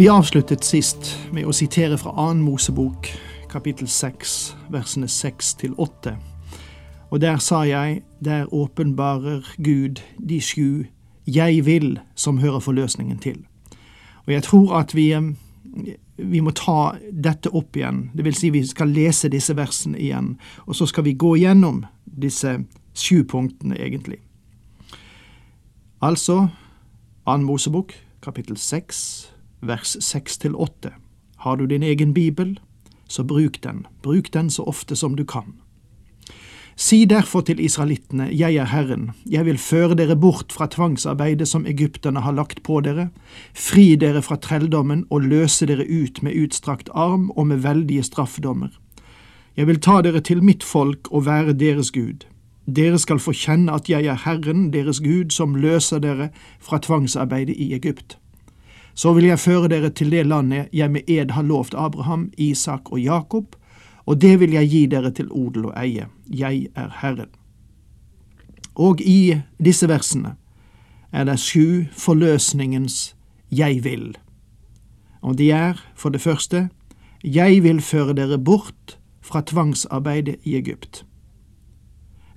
Vi avsluttet sist med å sitere fra annen Mosebok, kapittel 6, versene 6 til 8. Og der sa jeg, der åpenbarer Gud de sju jeg vil som hører forløsningen til. Og jeg tror at vi, vi må ta dette opp igjen, det vil si vi skal lese disse versene igjen, og så skal vi gå gjennom disse sju punktene, egentlig. Altså, annen Mosebok, kapittel 6, vers 6-8. Har du din egen bibel, så bruk den, bruk den så ofte som du kan. Si derfor til israelittene, jeg er Herren, jeg vil føre dere bort fra tvangsarbeidet som egypterne har lagt på dere, fri dere fra trelldommen og løse dere ut med utstrakt arm og med veldige straffdommer. Jeg vil ta dere til mitt folk og være deres Gud. Dere skal få kjenne at jeg er Herren, deres Gud, som løser dere fra tvangsarbeidet i Egypt. Så vil jeg føre dere til det landet jeg med ed har lovt Abraham, Isak og Jakob, og det vil jeg gi dere til odel og eie. Jeg er Herren. Og i disse versene er det sju forløsningens jeg vil. Og de er, for det første, jeg vil føre dere bort fra tvangsarbeidet i Egypt.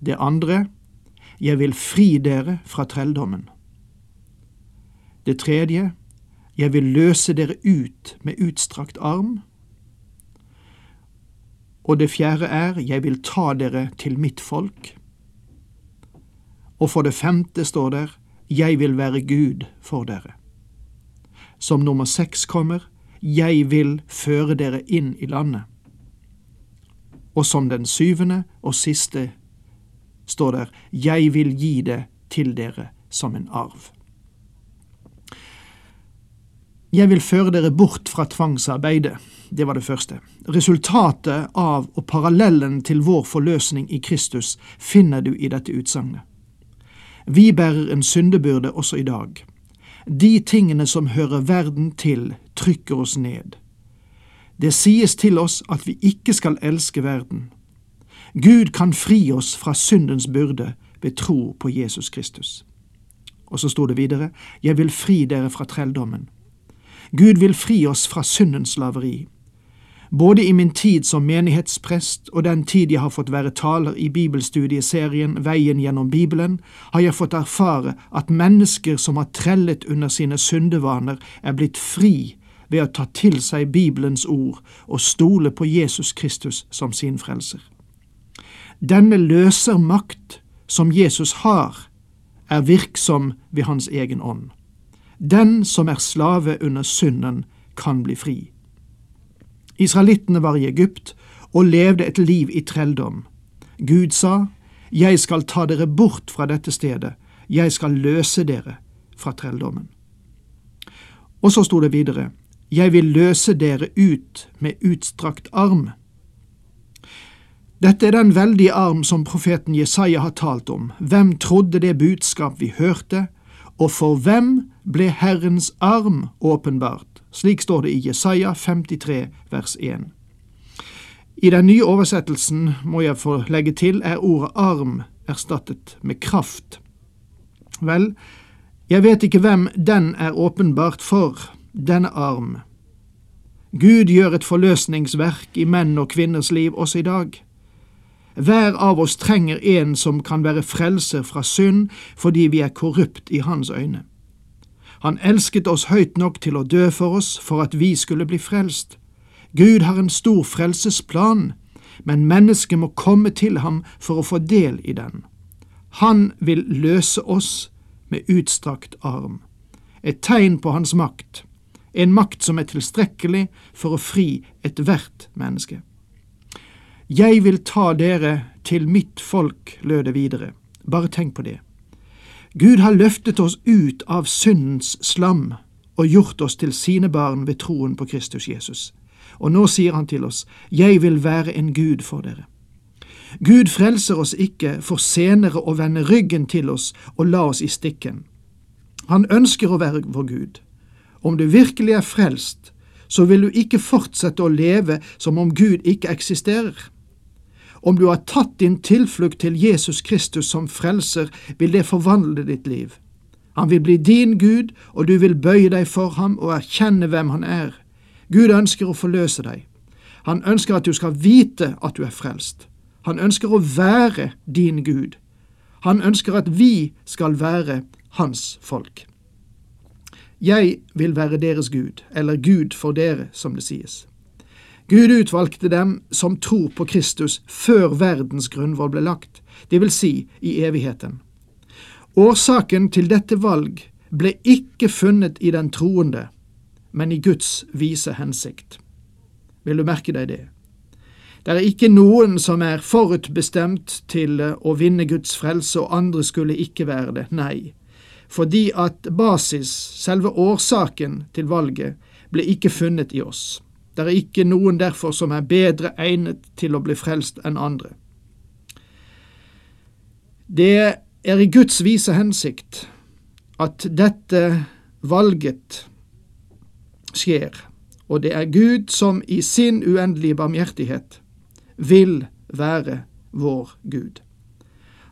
Det andre, jeg vil fri dere fra trelldommen. Det tredje, jeg vil løse dere ut med utstrakt arm. Og det fjerde er, jeg vil ta dere til mitt folk. Og for det femte står der, jeg vil være Gud for dere. Som nummer seks kommer, jeg vil føre dere inn i landet. Og som den syvende og siste står der, jeg vil gi det til dere som en arv. Jeg vil føre dere bort fra tvangsarbeidet. Det var det første. Resultatet av og parallellen til vår forløsning i Kristus finner du i dette utsagnet. Vi bærer en syndebyrde også i dag. De tingene som hører verden til, trykker oss ned. Det sies til oss at vi ikke skal elske verden. Gud kan fri oss fra syndens byrde ved tro på Jesus Kristus. Og så sto det videre, Jeg vil fri dere fra trelldommen. Gud vil fri oss fra syndens slaveri. Både i min tid som menighetsprest og den tid jeg har fått være taler i bibelstudieserien Veien gjennom Bibelen, har jeg fått erfare at mennesker som har trellet under sine syndevaner, er blitt fri ved å ta til seg Bibelens ord og stole på Jesus Kristus som sin frelser. Denne løser makt som Jesus har, er virksom ved hans egen ånd. Den som er slave under synden, kan bli fri. Israelittene var i Egypt og levde et liv i trelldom. Gud sa, Jeg skal ta dere bort fra dette stedet, jeg skal løse dere fra trelldommen. Og så sto det videre, Jeg vil løse dere ut med utstrakt arm. Dette er den veldige arm som profeten Jesaja har talt om. Hvem trodde det budskap vi hørte, og for hvem ble Herrens arm åpenbart? Slik står det i Jesaja 53 vers 1. I den nye oversettelsen, må jeg få legge til, er ordet arm erstattet med kraft. Vel, jeg vet ikke hvem den er åpenbart for, denne arm. Gud gjør et forløsningsverk i menn og kvinners liv også i dag. Hver av oss trenger en som kan være frelser fra synd fordi vi er korrupt i hans øyne. Han elsket oss høyt nok til å dø for oss for at vi skulle bli frelst. Gud har en stor frelsesplan, men mennesket må komme til ham for å få del i den. Han vil løse oss med utstrakt arm, et tegn på hans makt, en makt som er tilstrekkelig for å fri ethvert menneske. Jeg vil ta dere til mitt folk, lød det videre. Bare tenk på det. Gud har løftet oss ut av syndens slam og gjort oss til sine barn ved troen på Kristus Jesus. Og nå sier han til oss, Jeg vil være en Gud for dere. Gud frelser oss ikke for senere å vende ryggen til oss og la oss i stikken. Han ønsker å være vår Gud. Om du virkelig er frelst, så vil du ikke fortsette å leve som om Gud ikke eksisterer. Om du har tatt din tilflukt til Jesus Kristus som frelser, vil det forvandle ditt liv. Han vil bli din Gud, og du vil bøye deg for ham og erkjenne hvem han er. Gud ønsker å forløse deg. Han ønsker at du skal vite at du er frelst. Han ønsker å være din Gud. Han ønsker at vi skal være hans folk. Jeg vil være deres Gud, eller Gud for dere, som det sies. Gud utvalgte dem som tror på Kristus før verdens grunnvoll ble lagt, det vil si i evigheten. Årsaken til dette valg ble ikke funnet i den troende, men i Guds vise hensikt. Vil du merke deg det? Det er ikke noen som er forutbestemt til å vinne Guds frelse, og andre skulle ikke være det. Nei, fordi at basis, selve årsaken til valget, ble ikke funnet i oss. Det er ikke noen derfor som er bedre egnet til å bli frelst enn andre. Det er i Guds vise hensikt at dette valget skjer, og det er Gud som i sin uendelige barmhjertighet vil være vår Gud.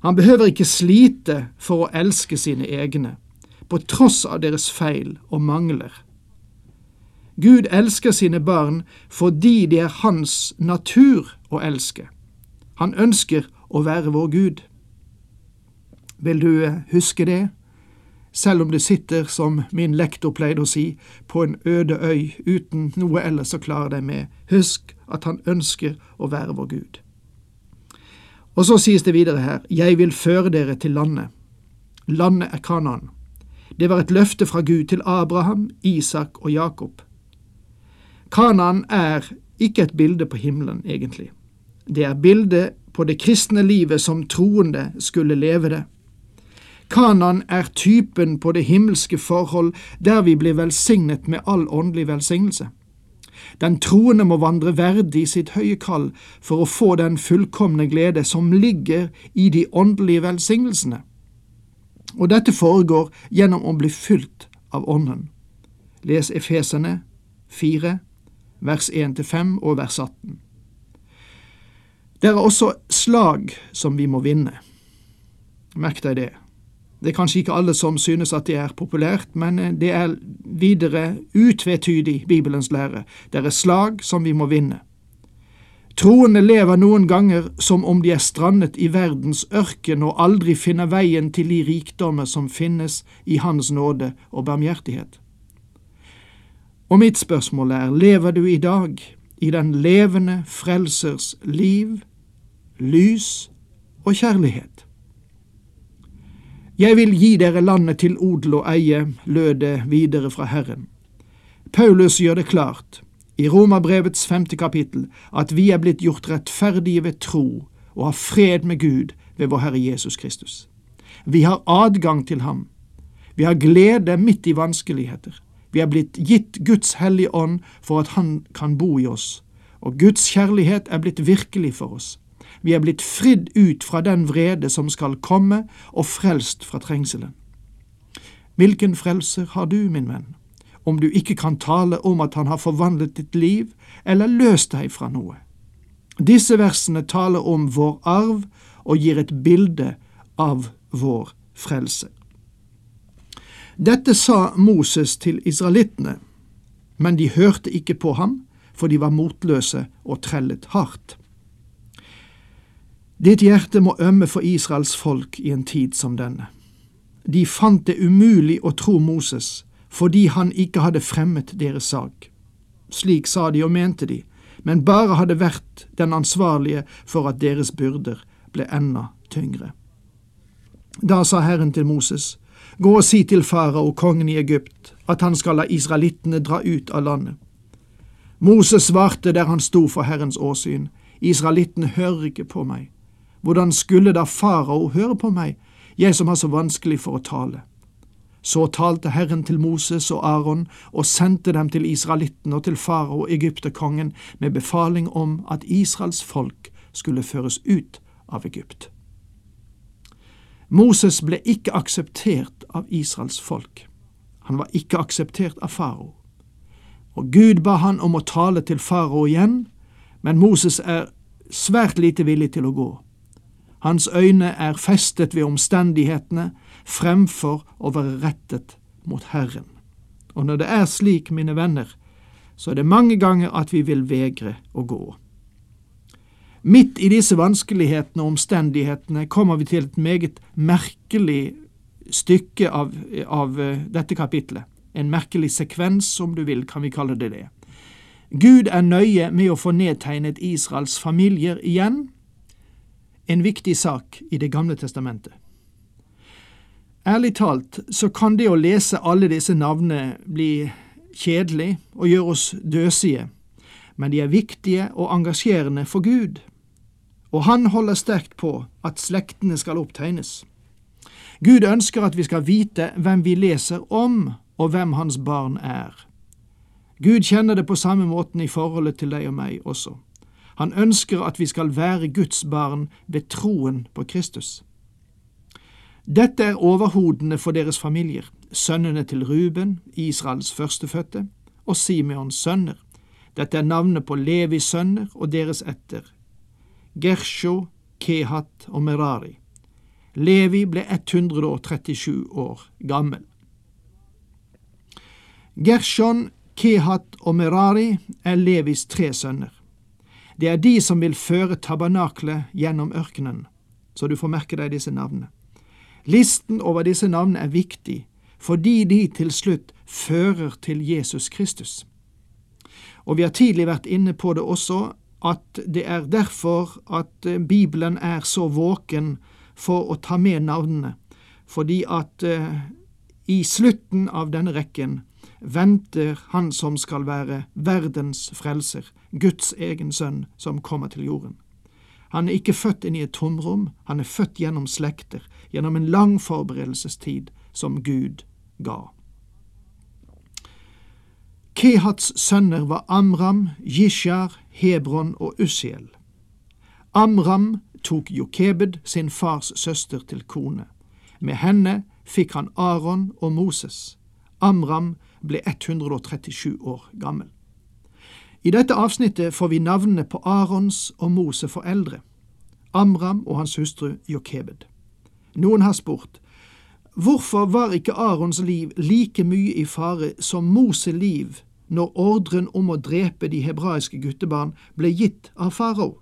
Han behøver ikke slite for å elske sine egne, på tross av deres feil og mangler. Gud elsker sine barn fordi det er hans natur å elske. Han ønsker å være vår Gud. Vil du eh, huske det? Selv om du sitter, som min lektor pleide å si, på en øde øy uten noe ellers å klare deg med, husk at han ønsker å være vår Gud. Og så sies det videre her, Jeg vil føre dere til landet. Landet er Kanaan. Det var et løfte fra Gud til Abraham, Isak og Jakob. Kanaan er ikke et bilde på himmelen, egentlig. Det er bildet på det kristne livet som troende skulle leve det. Kanan er typen på det himmelske forhold der vi blir velsignet med all åndelig velsignelse. Den troende må vandre verdig sitt høye kall for å få den fullkomne glede som ligger i de åndelige velsignelsene. Og dette foregår gjennom å bli fylt av Ånden. Les Efesene 4, vers 1-5 og vers 18. Det er også slag som vi må vinne. Merk deg det. Det er kanskje ikke alle som synes at det er populært, men eh, det er videre utvetydig Bibelens lære. Det er slag som vi må vinne. Troende lever noen ganger som om de er strandet i verdens ørken og aldri finner veien til de rikdommer som finnes i Hans nåde og barmhjertighet. Og mitt spørsmål er, lever du i dag i den levende Frelsers liv, lys og kjærlighet? Jeg vil gi dere landet til odel og eie, lød det videre fra Herren. Paulus gjør det klart, i Romerbrevets femte kapittel, at vi er blitt gjort rettferdige ved tro og har fred med Gud ved vår Herre Jesus Kristus. Vi har adgang til ham. Vi har glede midt i vanskeligheter. Vi er blitt gitt Guds hellige ånd for at Han kan bo i oss, og Guds kjærlighet er blitt virkelig for oss. Vi er blitt fridd ut fra den vrede som skal komme, og frelst fra trengselen. Hvilken frelser har du, min venn, om du ikke kan tale om at han har forvandlet ditt liv eller løst deg fra noe? Disse versene taler om vår arv og gir et bilde av vår frelse. Dette sa Moses til israelittene, men de hørte ikke på ham, for de var motløse og trellet hardt. Ditt hjerte må ømme for Israels folk i en tid som denne. De fant det umulig å tro Moses fordi han ikke hadde fremmet deres sak. Slik sa de og mente de, men bare hadde vært den ansvarlige for at deres byrder ble enda tyngre. Da sa Herren til Moses, Gå og si til farao, kongen i Egypt, at han skal la israelittene dra ut av landet. Moses svarte der han sto for Herrens åsyn, Israelittene hører ikke på meg. Hvordan skulle da farao høre på meg, jeg som har så vanskelig for å tale? Så talte Herren til Moses og Aron og sendte dem til israelitten og til farao, egypterkongen, med befaling om at Israels folk skulle føres ut av Egypt. Moses ble ikke akseptert av Israels folk. Han var ikke akseptert av farao. Og Gud ba han om å tale til farao igjen, men Moses er svært lite villig til å gå. Hans øyne er festet ved omstendighetene fremfor å være rettet mot Herren. Og når det er slik, mine venner, så er det mange ganger at vi vil vegre å gå. Midt i disse vanskelighetene og omstendighetene kommer vi til et meget merkelig stykke av, av eh, dette kapitlet. En merkelig sekvens, om du vil, kan vi kalle det det. Gud er nøye med å få nedtegnet Israels familier igjen, en viktig sak i Det gamle testamentet. Ærlig talt så kan det å lese alle disse navnene bli kjedelig og gjøre oss døsige, men de er viktige og engasjerende for Gud, og Han holder sterkt på at slektene skal opptegnes. Gud ønsker at vi skal vite hvem vi leser om, og hvem hans barn er. Gud kjenner det på samme måten i forholdet til deg og meg også. Han ønsker at vi skal være Guds barn ved troen på Kristus. Dette er overhodene for deres familier, sønnene til Ruben, Israels førstefødte, og Simeons sønner. Dette er navnet på Levis sønner og deres etter. Gersho, Kehat og Merari. Levi ble 137 år gammel. Gershon, Kehat og Merari er Levis tre sønner. Det er de som vil føre tabernaklet gjennom ørkenen, så du får merke deg disse navnene. Listen over disse navnene er viktig, fordi de til slutt fører til Jesus Kristus. Og vi har tidlig vært inne på det også, at det er derfor at eh, Bibelen er så våken for å ta med navnene, fordi at uh, i slutten av denne rekken venter Han som skal være verdens frelser, Guds egen sønn som kommer til jorden. Han er ikke født inn i et tomrom, han er født gjennom slekter, gjennom en lang forberedelsestid som Gud ga. Kehats sønner var Amram, Jishar, Hebron og Ussiel. Amram tok Jokebed, sin fars søster, til kone. Med henne fikk han Aron og Moses. Amram ble 137 år gammel. I dette avsnittet får vi navnene på Arons og Mose foreldre, Amram og hans hustru Jokebed. Noen har spurt hvorfor var ikke Arons liv like mye i fare som Mose liv når ordren om å drepe de hebraiske guttebarn ble gitt av farao?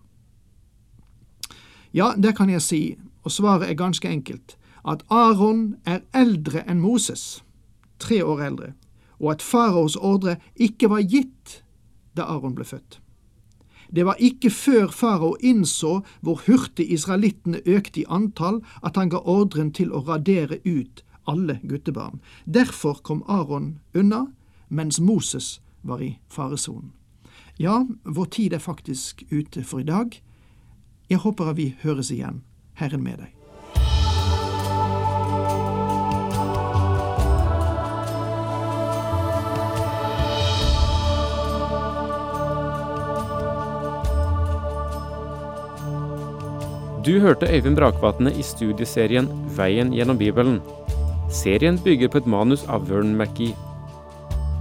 Ja, det kan jeg si, og svaret er ganske enkelt, at Aron er eldre enn Moses, tre år eldre, og at faraos ordre ikke var gitt da Aron ble født. Det var ikke før farao innså hvor hurtig israelittene økte i antall, at han ga ordren til å radere ut alle guttebarn. Derfor kom Aron unna, mens Moses var i faresonen. Ja, vår tid er faktisk ute for i dag. Jeg håper at vi høres igjen. Herren med deg. Du hørte Øyvind Brakvatne i studieserien Veien gjennom Bibelen. Serien bygger på et manus av Vern McGee.